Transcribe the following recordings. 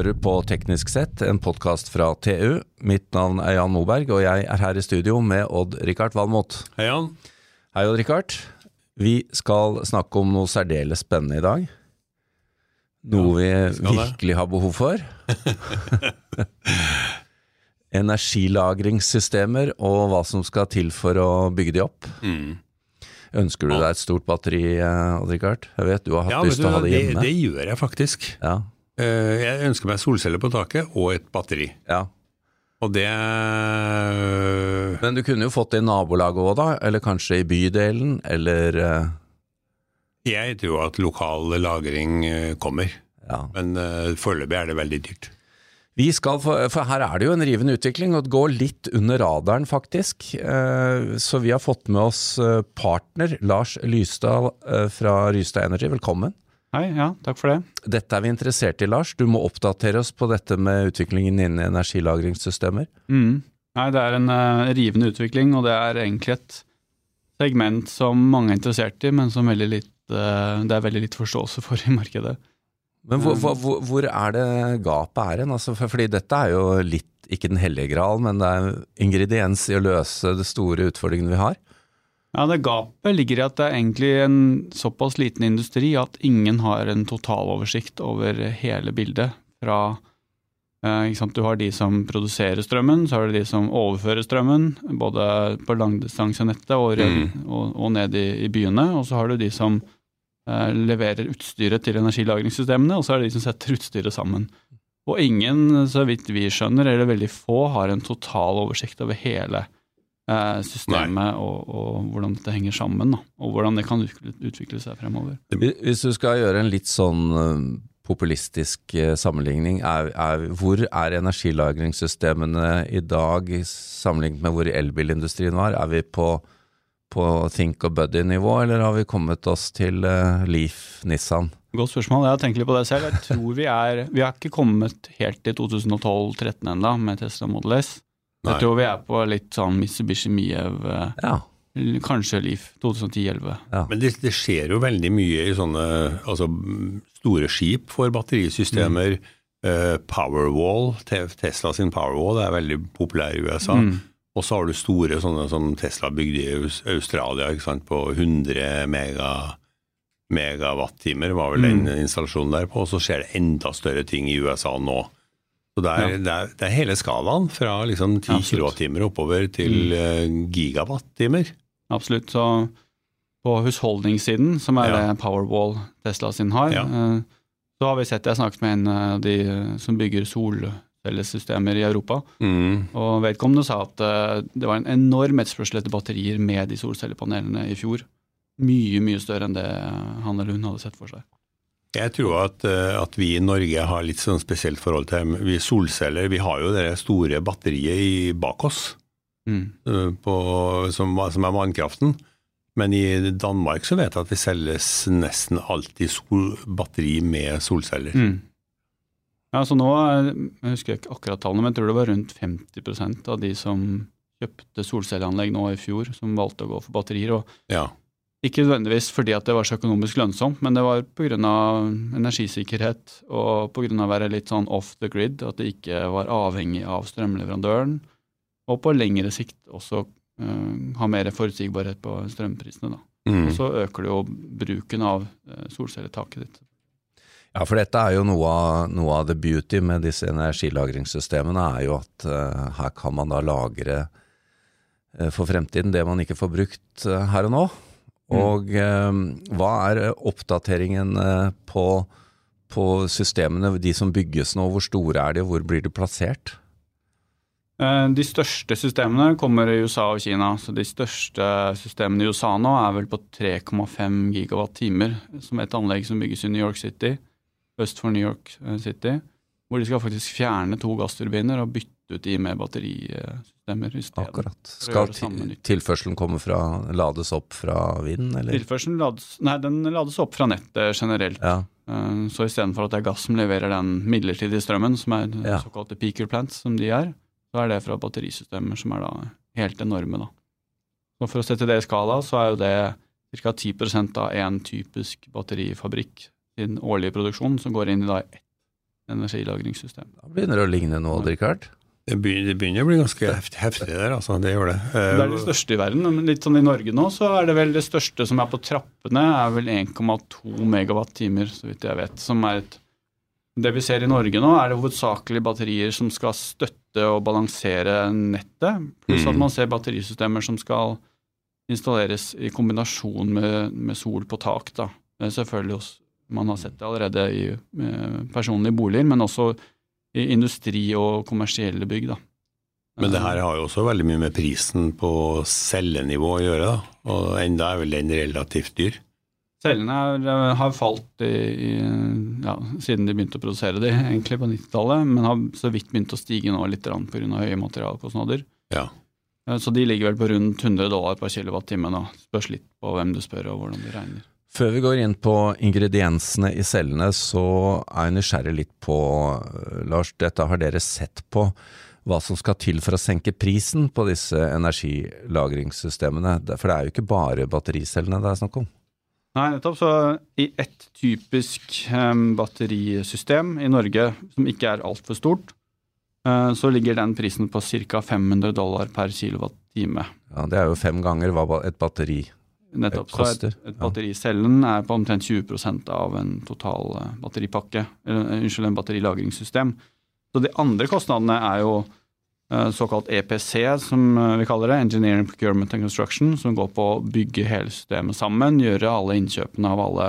hører på Teknisk sett, en podkast fra TU. Mitt navn er Jan Moberg, og jeg er her i studio med Odd-Rikard Valmot. Hei, Jan. Hei, Odd-Rikard. Vi skal snakke om noe særdeles spennende i dag. Noe Ja, vi vi det. virkelig har behov for. Energilagringssystemer og hva som skal til for å bygge de opp. Mm. Ønsker du deg et stort batteri, eh, Odd-Rikard? Jeg vet du har hatt Ja, lyst til å ha det det, hjemme. det gjør jeg faktisk. Ja, Jeg ønsker meg solceller på taket og et batteri. ja. Og det Men du kunne jo fått det i nabolaget òg, da? Eller kanskje i bydelen? Eller eh, Jeg tror at lokal lagring eh, kommer, Ja. men eh, foreløpig er det veldig dyrt. Vi skal for her er det jo en rivende utvikling, og det går litt under radaren, faktisk. Eh, Så vi har fått med oss eh, partner Lars Lysdal eh, fra Rystad Energy. Velkommen. Hei, ja, takk for det. Dette er vi interessert i, Lars. Du må oppdatere oss på dette med utviklingen innen energilagringssystemer. Mm. Nei, det er en uh, rivende utvikling, og det er egentlig et segment som mange er interessert i, men som litt, uh, det er veldig litt forståelse for i markedet. Men hvor, hvor, hvor- hvor er det gapet er hen? Altså, for, fordi dette er jo litt, ikke den hellige gral, men det er ingrediens i å løse de store utfordringene vi har. Ja, det Gapet ligger i at det er egentlig en såpass liten industri at ingen har en totaloversikt over hele bildet. Fra, eh? Du har de som produserer strømmen, så har du de som overfører strømmen, både på langdistansenettet og, Mm. og, og ned i, i byene. Og så har du de som eh, leverer utstyret til energilagringssystemene, og så er det de som setter utstyret sammen. Og ingen, så vidt vi skjønner, eller veldig få, har en total oversikt over hele eh, systemet og, og hvordan dette henger sammen, da, og hvordan det kan utvikle, seg fremover. Hvis du skal gjøre en litt sånn eh, populistisk eh, sammenligning, er, er, hvor er energilagringssystemene i dag sammenlignet med hvor elbilindustrien var? Er vi på, på Think og Buddy-nivå, eller har vi kommet oss til eh, Leaf Nissan? Godt spørsmål. Jeg har tenkt litt på det selv. Jeg tror vi er Vi har ikke kommet helt til 2012-2013 ennå med Tesla Model S. Nei. Jeg tror vi er på litt sånn Mitsubishi Miev, eh, Ja. kanskje Leaf 2010-2011. Men det, det skjer jo veldig mye i sånne altså, mm, store skip for batterisystemer. Eh, Powerwall, Tesla sin Powerwall er veldig populær i USA. Mm. Og så har du store sånne som Tesla bygde i Australia ikke sant, på 100 mega, megawattimer, var vel den installasjonen der på. Og så skjer det enda større ting i USA nå. Så det er, Ja. det er, det er hele skalaen, fra liksom 10 Absolutt. kilowattimer oppover til eh, gigawattimer. Absolutt. Så på husholdningssiden, som er Ja. det Powerwall Tesla sin har, Ja. eh, så har vi sett Jeg snakket med en av de eh, som bygger solcellesystemer i Europa. Mm. Og vedkommende sa at det var en enorm etterspørsel etter batterier med de solcellepanelene i fjor. Mye, mye større enn det han eller hun hadde sett for seg. Jeg tror at, eh, at vi i Norge har litt sånn spesielt forhold til vi solceller. Vi har jo det store batteriet i bak oss, Mm. eh, på, som, som er vannkraften. Men i Danmark så vet jeg at det selges nesten alltid sol, batteri med solceller. Mm. Ja, så nå, eh, Jeg husker ikke akkurat tallene, men jeg tror det var rundt 50% av de som kjøpte solcelleanlegg nå i fjor, som valgte å gå for batterier. og Ja. Ikke nødvendigvis fordi at det var så økonomisk lønnsomt, men det var pga. energisikkerhet og pga. å være litt sånn off the grid, at det ikke var avhengig av strømleverandøren. Og på lengre sikt også uh, ha mer forutsigbarhet på strømprisene. da. Mm. Og så øker det jo bruken av uh, solcelletaket ditt. Ja, for dette er jo noe av, noe av the beauty med disse energilagringssystemene, er jo at uh, her kan man da lagre for fremtiden det man ikke får brukt her og nå. Og eh, hva er eh, oppdateringen eh, på, på systemene, de som bygges nå, hvor store er de, og hvor blir de plassert? De største systemene kommer i USA og Kina. så De største systemene i USA nå er vel på 3,5 gigawatt-timer, som et anlegg som bygges i New York City, øst for New York City, hvor de skal faktisk fjerne to gassturbiner og bytte ut de med batterisystemer i. Akkurat. Skal tilførselen komme fra, lades opp fra vind, eller? Tilførselen lades, nei, den lades opp fra nettet generelt. Ja, Eh, Så istedenfor at det er gass som leverer den midlertidige strømmen, som er Ja. såkalte peaker plants, som de er, så er det fra batterisystemer som er da helt enorme. da. Og For å sette det i skala, så er jo det ca. 10% av en typisk batterifabrikk sin årlige produksjon, som går inn i da ett energilagringssystem. Da begynner det å ligne noe, Richard. Det begynner, det begynner å bli ganske heft- heftig der, altså. Det gjør det. Det er det største i verden. Men litt sånn i Norge nå, så er det vel det største som er på trappene, er vel 1,2 megawatt-timer, så vidt jeg vet. Som er et Det vi ser i Norge nå, er det hovedsakelig batterier som skal støtte og balansere nettet, pluss at Mm. man ser batterisystemer som skal installeres i kombinasjon med, med sol på tak. da. Selvfølgelig hos Man har sett det allerede i eh, personlige boliger, men også industri og kommersielle bygg. da. Men det her har jo også veldig mye med prisen på cellenivå å gjøre, da. Og enda er vel den relativt dyr. Cellene er, eh, har falt i, i, ja, siden de begynte å produsere de, egentlig på 90-tallet, men har så vidt begynt å stige nå litt pga. høye materialkostnader. Ja. Eh, Så de ligger vel på rundt 100 dollar per kWt. Spørs litt på hvem du spør og hvordan de regner. Før vi går inn på ingrediensene i cellene, så er jeg nysgjerrig litt på, øh, Lars, dette har dere sett på hva som skal til for å senke prisen på disse energilagringssystemene. For det er jo ikke bare battericellene det er snakk om. Nei, nettopp. Så i ett typisk eh, batterisystem i Norge, som ikke er altfor stort, eh, så ligger den prisen på ca. 500 dollar per kilowattime. Ja, det er jo fem ganger hva et batteri Nettopp. Så et, et battericellen er på omtrent 20% av en total eh, batteripakke, eller eh, unnskyld, en batterilagringssystem. Så de andre kostnadene er jo eh, såkalt EPC, som vi kaller det, Engineering Procurement and Construction, som går på å bygge hele systemet sammen, gjøre alle innkjøpene av alle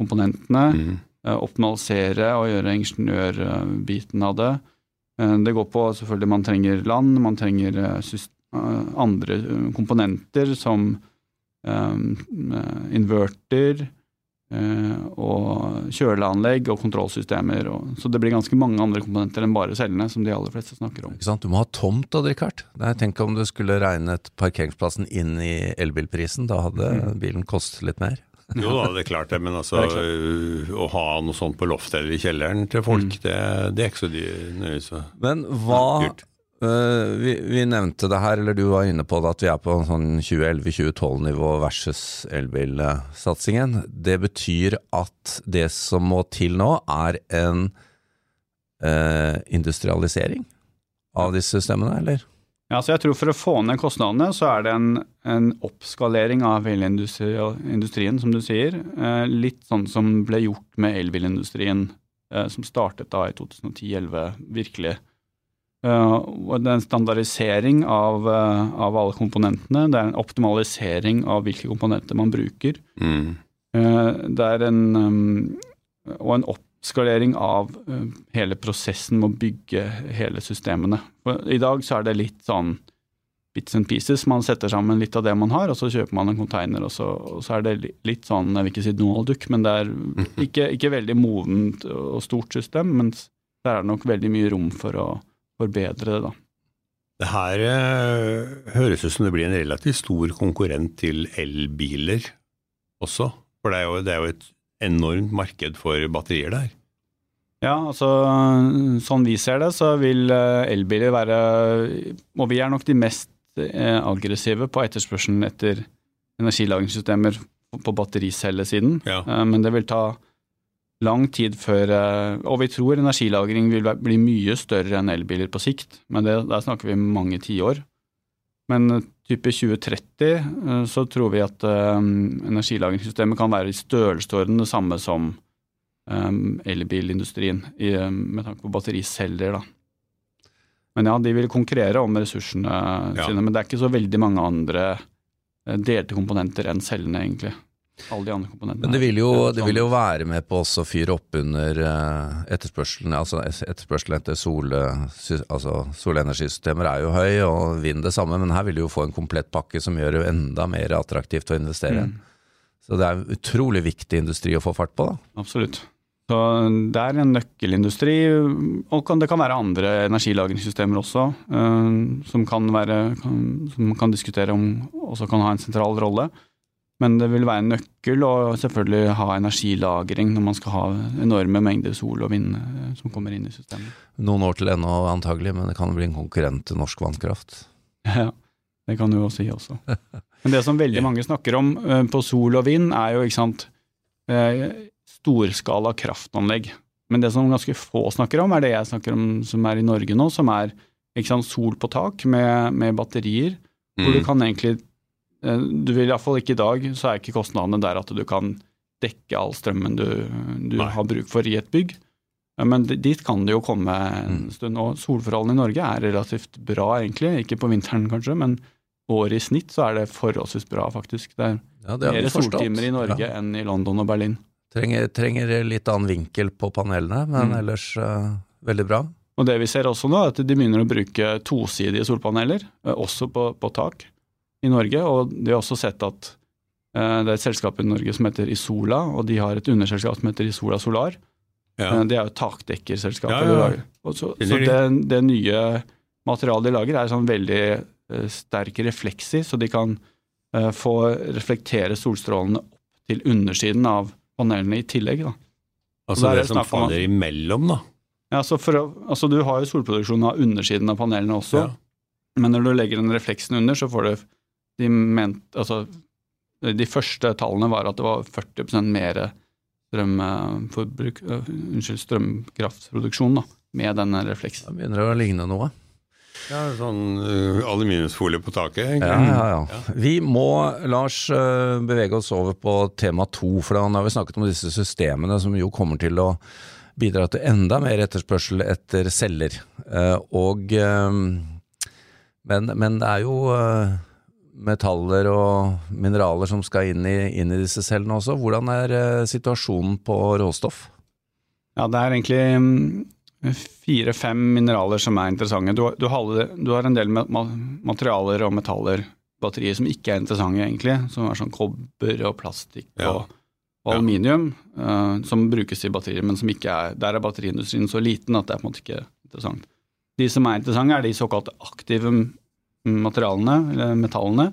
komponentene, Mm. optimalisere og gjøre ingeniørbiten av det. Det går på selvfølgelig man trenger land, man trenger andre komponenter som inverter eh, og kjøleanlegg og kontrollsystemer. Og, så det blir ganske mange andre komponenter enn bare cellene, som de aller fleste snakker om. Ikke sant? Du må ha tomt, da, Richard. Tenk om du skulle regnet parkeringsplassen inn i elbilprisen. Da hadde bilen kostet litt mer. Jo da, det er klart det, men altså Det øh, å ha noe sånt på loftet eller i kjelleren til folk, det, det er ikke så nøye Men hva øh, vi, vi nevnte det her, eller du var inne på det, at vi er på sånn 2011-2012-nivå versus elbilsatsingen. Det betyr at det som må til nå, er en øh, industrialisering av disse systemene, eller? Ja, så jeg tror For å få ned kostnadene, så er det en, en oppskalering av elindustrien, som du sier. Eh, litt sånn som ble gjort med elbilindustrien, eh, som startet da i 2010-2011, virkelig. Eh, det er en standardisering av, eh, av alle komponentene. Det er en optimalisering av hvilke komponenter man bruker. Mm. Eh, Det er en Og en oppskalering av hele prosessen med å bygge hele systemene. I dag så er det litt sånn bits and pieces. Man setter sammen litt av det man har, og så kjøper man en container, og så, og så er det litt sånn, jeg vil ikke si Donald-duck, men det er ikke, ikke veldig modent og stort system, men der er det nok veldig mye rom for å forbedre det, da. Det her øh, høres ut som det blir en relativt stor konkurrent til elbiler også, for det er jo, det er jo et enormt marked for batterier der. Ja, altså sånn vi ser det, så vil eh, elbiler være Og vi er nok de mest eh, aggressive på etterspørselen etter energilagringssystemer på battericellesiden. Ja. Eh, Men det vil ta lang tid før eh, Og vi tror energilagring vil bli mye større enn elbiler på sikt, men det, der snakker vi mange tiår. Men eh, type 2030 eh, så tror vi at energilagringssystemet kan være i størrelsesorden det samme som um, elbilindustrien i, med tanke på battericeller. Da. Men ja, de vil konkurrere om ressursene Ja. sine, men det er ikke så veldig mange andre delte komponenter enn cellene, egentlig. Alle de andre komponentene. Men det vil jo, det vil jo være med på å fyre opp under eh, etterspørselen. Altså etterspørselen etter sol, altså solenergisystemer er jo høy, og vind det samme, men her vil du jo få en komplett pakke som gjør det enda mer attraktivt å investere. Mm. Så det er en utrolig viktig industri å få fart på. da. Absolutt. Så det er en nøkkelindustri, og det kan være andre energilagringssystemer også, eh, som kan være som kan diskutere om også kan ha en sentral rolle. Men det vil være en nøkkel å selvfølgelig ha energilagring når man skal ha enorme mengder sol og vind eh, som kommer inn i systemet. Noen år til ennå antagelig, men det kan bli en konkurrent til norsk vannkraft. Ja, det kan du jo si også. Men det som veldig mange snakker om eh, på sol og vind, er jo ikke sant, eh, storskala kraftanlegg. Men det som ganske få snakker om, er det jeg snakker om som er i Norge nå, som er sant, sol på tak med, med batterier. Hvor du Mm. kan egentlig Du vil iallfall ikke i dag, så er ikke kostnadene der at du kan dekke all strømmen du, du har bruk for i et bygg. Eh, Men dit kan det jo komme en Mm. stund. Og solforholdene i Norge er relativt bra, egentlig. Ikke på vinteren, kanskje, men året i snitt så er det forholdsvis bra, faktisk. Det er Ja, det mer soltimer i Norge Ja. enn i London og Berlin. Trenger, trenger litt annen vinkel på panelene, men Mm. ellers uh, veldig bra. Og det vi ser også nå, er at de begynner å bruke tosidige solpaneler, eh, også på, på tak i Norge. Og de har også sett at eh, det er et selskap i Norge som heter Isola, og de har et underselskap som heter Isola Solar. Ja. Eh, Det er jo takdekkerselskapet ja, Ja, de lager. Så så det, det nye materialet de lager, er sånn veldig eh, sterk refleks i, så de kan eh, få reflektere solstrålene opp til undersiden av panelene i tillegg. Da. Altså det det som faller imellom, da. Ja, å- altså Du har jo solproduksjon av undersiden av panelene også, Ja. men når du legger den refleksen under, så får du de, ment, altså, de første tallene var at det var 40% mer strømforbruk, uh, unnskyld, strømkraftproduksjon da, med denne refleksen. Da begynner det å ligne noe. Ja, sånn uh, aluminiumsfolie på taket. egentlig. Ja, ja, ja. Vi må, Lars, eh, bevege oss over på tema to, for da har vi snakket om disse systemene som jo kommer til å bidra til enda mer etterspørsel etter celler. Eh, Og eh, men, men det er jo eh, metaller og mineraler som skal inn i, inn i disse cellene også. Hvordan er eh, situasjonen på råstoff? Ja, det er egentlig mm, fire-fem mineraler som er interessante. Du, har- du, har, du har en del ma- ma- materialer og metaller, batterier, som ikke er interessante egentlig, som er sånn kobber og plastikk Ja. og, og aluminium, Uh, som brukes i batterier, men som ikke er Der er batteriindustrien så liten at det er på en måte ikke interessant. De som er interessante, er de såkalte aktive materialene, metallene,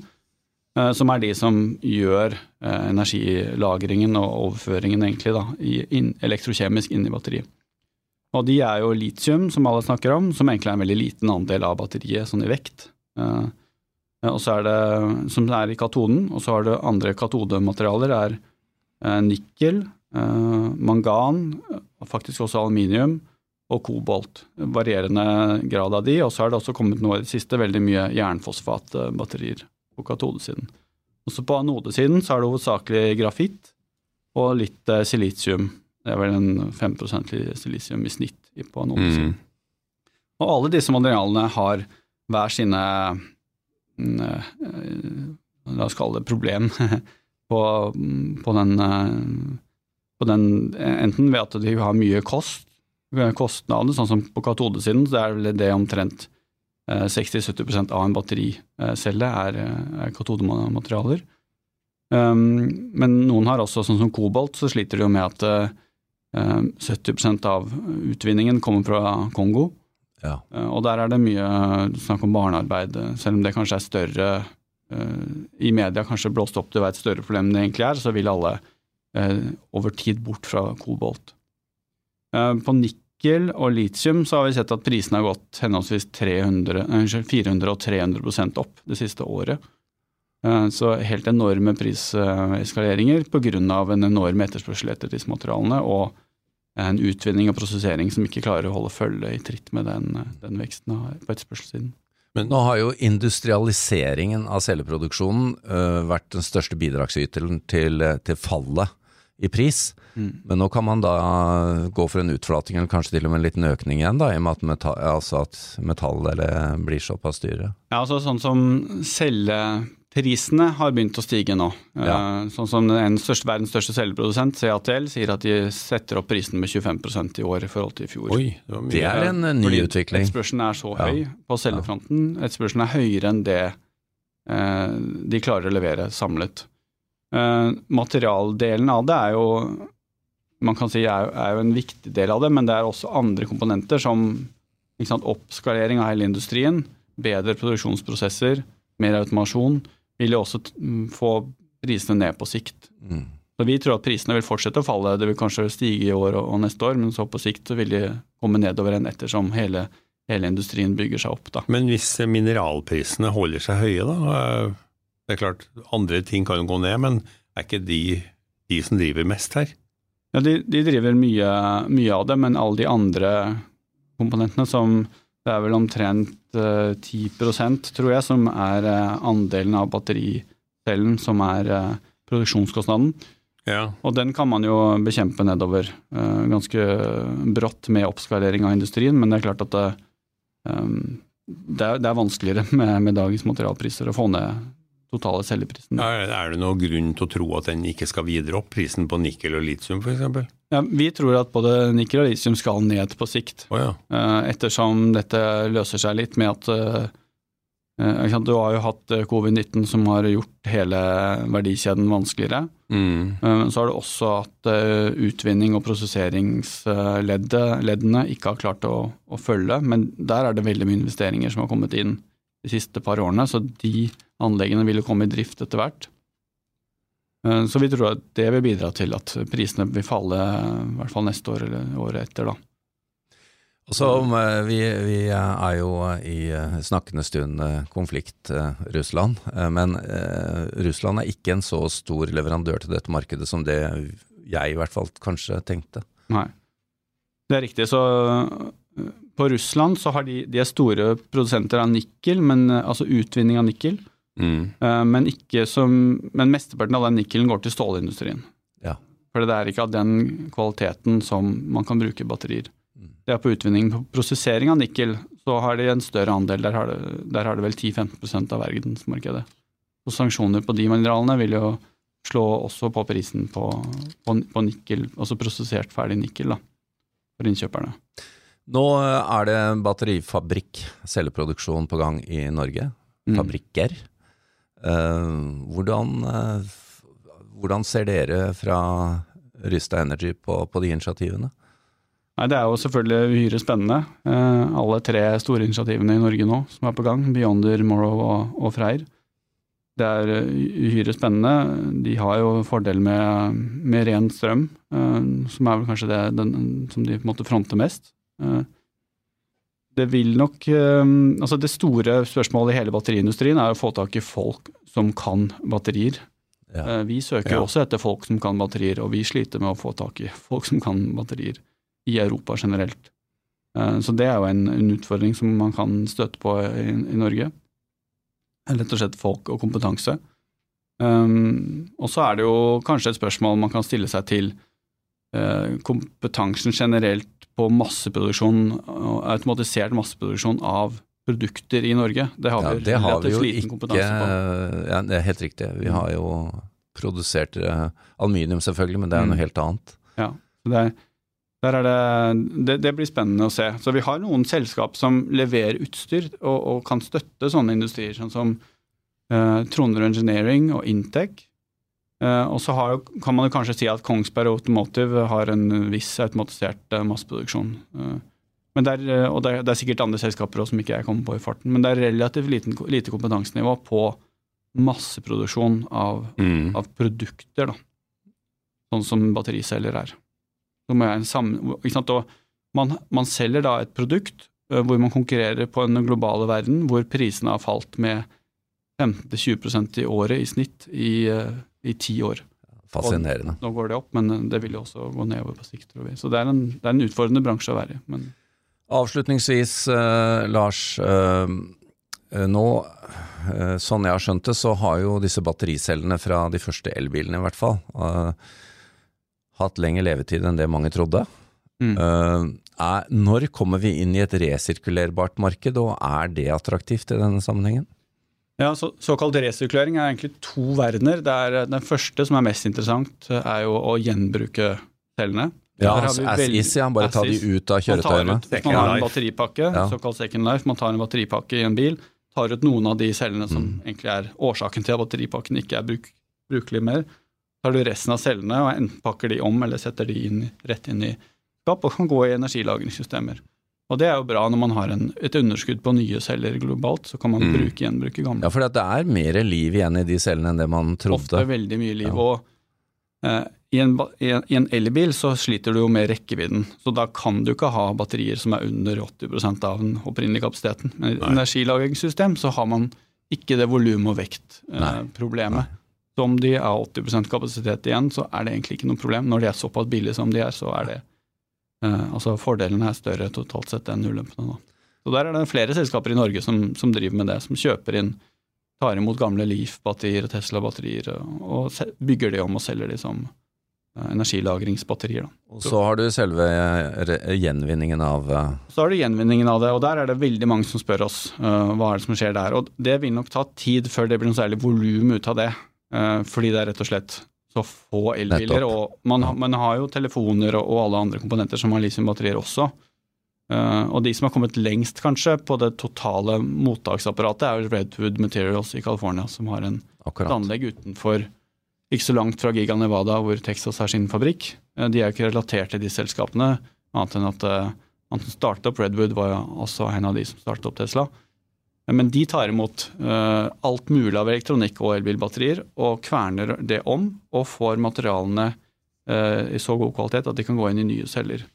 eh, som er de som gjør eh, energilagringen og overføringen egentlig da, i, inn, elektrokjemisk inn i batteriet. Og de er jo litium, som alle snakker om, som egentlig er en veldig liten andel av batteriet, sånn i vekt. Eh, og så er det, som er i katoden, og så har du andre katodematerialer, er nikkel, mangan, faktisk også aluminium, og kobolt. Varierende grad av de, og så har det også kommet nå i det siste veldig mye jernfosfatbatterier på katodesiden. Også på anodesiden så er det hovedsakelig grafitt og litt eh, silisium. Det er vel en 5 silisium i snitt på anodesiden. Mm. Og alle disse materialene har hver sine mm, eh, La oss kalle det problem på, på, den, eh, på den Enten ved at de har mye kost, kostnader, sånn som på katodesiden, så er vel det omtrent eh, 60-70% av en battericelle er, eh, er katodematerialer. Um, men noen har også, sånn som kobolt, så sliter de jo med at uh, 70% av utvinningen kommer fra Kongo. Ja. Uh, Og der er det mye snakk om barnearbeid, eh, selv om det kanskje er større uh, I media kanskje blåst opp til å være et større problem enn det egentlig er, så vil alle eh, over tid bort fra kobolt. Eh, På nikkel og litium så har vi sett at prisene har gått henholdsvis 300, eh, unnskyld, 400 og 300 opp det siste året. Eh, Så helt enorme priseskaleringer pga. en enorm etterspørsel etter disse materialene og en utvinning og prosessering som ikke klarer å holde følge i tritt med den, den veksten på etterspørselssiden. Men nå har jo industrialiseringen av celleproduksjonen vært den største bidragsyteren til, til fallet i pris. Men nå kan man da gå for en utflating, eller kanskje til og med en liten økning igjen, da, i og med at, metall, altså at metallet blir såpass dyre. Ja, altså sånn som celleprisene har begynt å stige nå. Ja. Eh, Sånn som en største, verdens største celleprodusent, CATL, sier at de setter opp prisen med 25% i år i forhold til i fjor. Oi, det. Det er en eh, ny Fordi utvikling. Etterspørselen er så Ja. høy på cellefronten. Etterspørselen er høyere enn det eh, de klarer å levere samlet. Eh, materialdelen av det er jo man kan si er, er jo en viktig del av det, men det er også andre komponenter som sant, oppskalering av hele industrien, bedre produksjonsprosesser, mer automasjon, vil jo også mm, få prisene ned på sikt. Mm. Så Vi tror at prisene vil fortsette å falle, det vil kanskje stige i år og, og neste år, men så på sikt så vil de komme nedover igjen ettersom hele, hele industrien bygger seg opp. da. Men hvis mineralprisene holder seg høye, da Det er klart, andre ting kan jo gå ned, men er ikke de de som driver mest her? Ja, de, de driver mye, mye, av det, men alle de andre komponentene som Det er vel omtrent uh, 10% tror jeg, som er uh, andelen av battericellen som er uh, produksjonskostnaden. Ja. Og den kan man jo bekjempe nedover ganske brått med oppskalering av industrien, men det er klart at det, um, det, er, det er, vanskeligere med, med dagens materialpriser å få ned totale selgeprisen. Er, er det noen grunn til å tro at den ikke skal videre opp, prisen på nikkel og litium f.eks.? Ja, vi tror at både nikkel og litium skal ned på sikt. Oh, ja. Eh, ettersom dette løser seg litt med at uh, Du har jo hatt covid-19 som har gjort hele verdikjeden vanskeligere. Mm. Så har du også at utvinning og prosesseringsleddene ikke har klart å, å følge, men der er det veldig mye investeringer som har kommet inn de siste par årene, så de anleggene vil jo komme i drift etter hvert. Eh, så vi tror at det vil bidra til at prisene vil falle i hvert fall neste år eller året etter. da. Og Så om vi, vi, er jo i eh, snakkende stund konflikt Russland, men Russland er ikke en så stor leverandør til dette markedet som det jeg i hvert fall kanskje tenkte. Nei, det er riktig. Så på Russland så har de, de er store produsenter av nikkel, men, altså utvinning av nikkel. Mm. Uh, men, som, men, mesteparten av den nikkelen går til stålindustrien. Ja. For det er ikke av den kvaliteten som man kan bruke batterier. Mm. Det er på utvinning. På prosessering av nikkel så har de en større andel. Der har det, der har det vel 10-15% av verdensmarkedet. Så sanksjoner på de mineralene vil jo slå også på prisen på, på, på nikkel, altså prosessert ferdig nikkel, da, for innkjøperne. Nå er det batterifabrikk, celleproduksjon på gang i Norge. Mm. Fabrikker. Mm. Hvordan, eh, hvordan, ser dere fra Rysta Energy på, på de initiativene? Nei, Det er jo selvfølgelig uhyre spennende. Eh, alle tre store initiativene i Norge nå som er på gang, Beyonder, Morrow og, og Freyr. Det er eh, uhyre spennende. De har jo fordel med, med ren strøm, som er vel kanskje det den, som de på en måte fronter mest det vil nok ehm, Altså, det store spørsmålet i hele batteriindustrien er å få tak i folk som kan batterier. Ja. Eh, vi søker ja. også etter folk som kan batterier, og vi sliter med å få tak i folk som kan batterier i Europa generelt. Eh, så det er jo en, en utfordring som man kan støte på i, i Norge. Rett og slett folk og kompetanse. Um, og så er det jo kanskje et spørsmål man kan stille seg til kompetansen generelt på masseproduksjon, automatisert masseproduksjon av produkter i Norge. Det har vi, ja, det har vi jo ikke ja, Det er helt riktig. Vi har jo produsert uh, aluminium selvfølgelig, men det er mm. noe helt annet. Ja, det, er det, det, det, blir spennende å se. Så vi har noen selskap som leverer utstyr og, og kan støtte sånne industrier, sånn som uh, Trondheim Engineering og Intec. Uh, og så har, kan man jo kanskje si at Kongsberg Automotive har en viss automatisert uh, masseproduksjon. Men der, og det er, det er, sikkert andre selskaper også, som ikke jeg kommer på i farten, men det er relativt liten, lite kompetansenivå på masseproduksjon av, mm. av produkter, da. sånn som battericeller er. Man, man, selger da et produkt hvor man konkurrerer på en globale verden, hvor prisene har falt med 15-20% i året i snitt i i ti år. Fascinerende. Og nå går det opp, men det vil jo også gå nedover på sikt, tror vi. Så det er en, det er en utfordrende bransje å være i. Men... Avslutningsvis, eh, Lars. Eh, nå, eh, sånn jeg har skjønt det, så har jo disse battericellene fra de første elbilene i hvert fall hatt lengre levetid enn det mange trodde. Mm. Er, når kommer vi inn i et resirkulerbart marked, og er det attraktivt i denne sammenhengen? Ja, så, Såkalt resirkulering er egentlig to verdener. Er, den første, som er mest interessant, er jo å gjenbruke cellene. Ja, as is, ja. Bare ta de ut av kjøretøyene. Man, man har en batteripakke, ja. såkalt second life. Man tar en batteripakke i en bil, tar ut noen av de cellene som mm. egentlig er årsaken til at batteripakken ikke er bruk, brukelig mer. Tar du resten av cellene og enten pakker de om eller setter de inn, rett inn i skap og kan gå i energilagringssystemer. Og det er jo bra når man har en, et underskudd på nye celler globalt, så kan man mm. bruke gjenbruke gamle. Ja, for det er mer liv igjen i de cellene enn det man trodde. Ofte veldig mye liv. Ja. Og eh, i en, i en elbil så sliter du jo med rekkevidden, så da kan du ikke ha batterier som er under 80% av den opprinnelige kapasiteten. Men i et energilagringssystem så har man ikke det volum- og vektproblemet. Eh, Så om de har 80% kapasitet igjen, så er det egentlig ikke noe problem. Når de er såpass billige som de er, så er det Altså fordelene er større totalt sett enn ulempene. da. Så der er det flere selskaper i Norge som, som driver med det, som kjøper inn, tar imot gamle Leaf-batterier og Tesla-batterier og, og bygger de om og selger de som eh, energilagringsbatterier. Da. Og så har du selve gjenvinningen av eh, Så har du gjenvinningen av det, og der er det veldig mange som spør oss uh, hva er det som skjer der. Og det vil nok ta tid før det blir noe særlig volum ut av det, uh, fordi det er rett og slett så få elbiler. Og man, man har jo telefoner og, og alle andre komponenter som har lithiumbatterier også. Uh, og de som har kommet lengst, kanskje, på det totale mottaksapparatet, er Redwood Materials i California, som har en et anlegg utenfor, ikke så langt fra Giga Nevada, hvor Texas har sin fabrikk. Uh, De er jo ikke relatert til de selskapene, annet enn at uh, startet opp Redwood, var jo også en av de som startet opp Tesla. Men de tar imot uh, alt mulig av elektronikk og elbilbatterier, og kverner det om, og får materialene uh, i så god kvalitet at de kan gå inn i nye celler.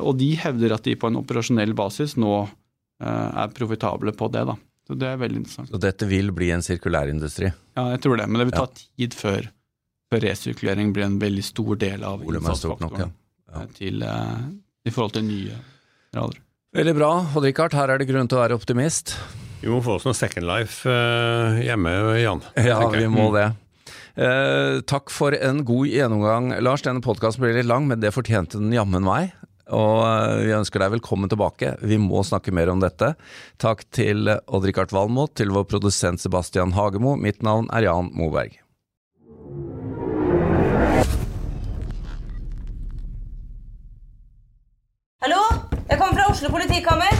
Og de hevder at de på en operasjonell basis nå uh, er profitable på det, da. Så det er veldig interessant. Så dette vil bli en sirkulærindustri. Ja, jeg tror det, men det vil ta Ja. tid før, før resirkulering blir en veldig stor del av innsatsfaktoren nok, ja. eh, i forhold til nye rader. Veldig bra. Odd Rikard, her er det grunn til å være optimist. Vi må få oss noe Second Life eh, hjemme, Jan. Ja, vi må det. Eh, takk for en god gjennomgang, Lars. Denne podkasten blir litt lang, men det fortjente den jammen meg. Og eh, vi ønsker deg velkommen tilbake. Vi må snakke mer om dette. Takk til Odd-Rikard Valmot, til vår produsent Sebastian Hagemo. Mitt navn er Jan Moberg. Hallo? Jeg kommer fra Oslo politikammer.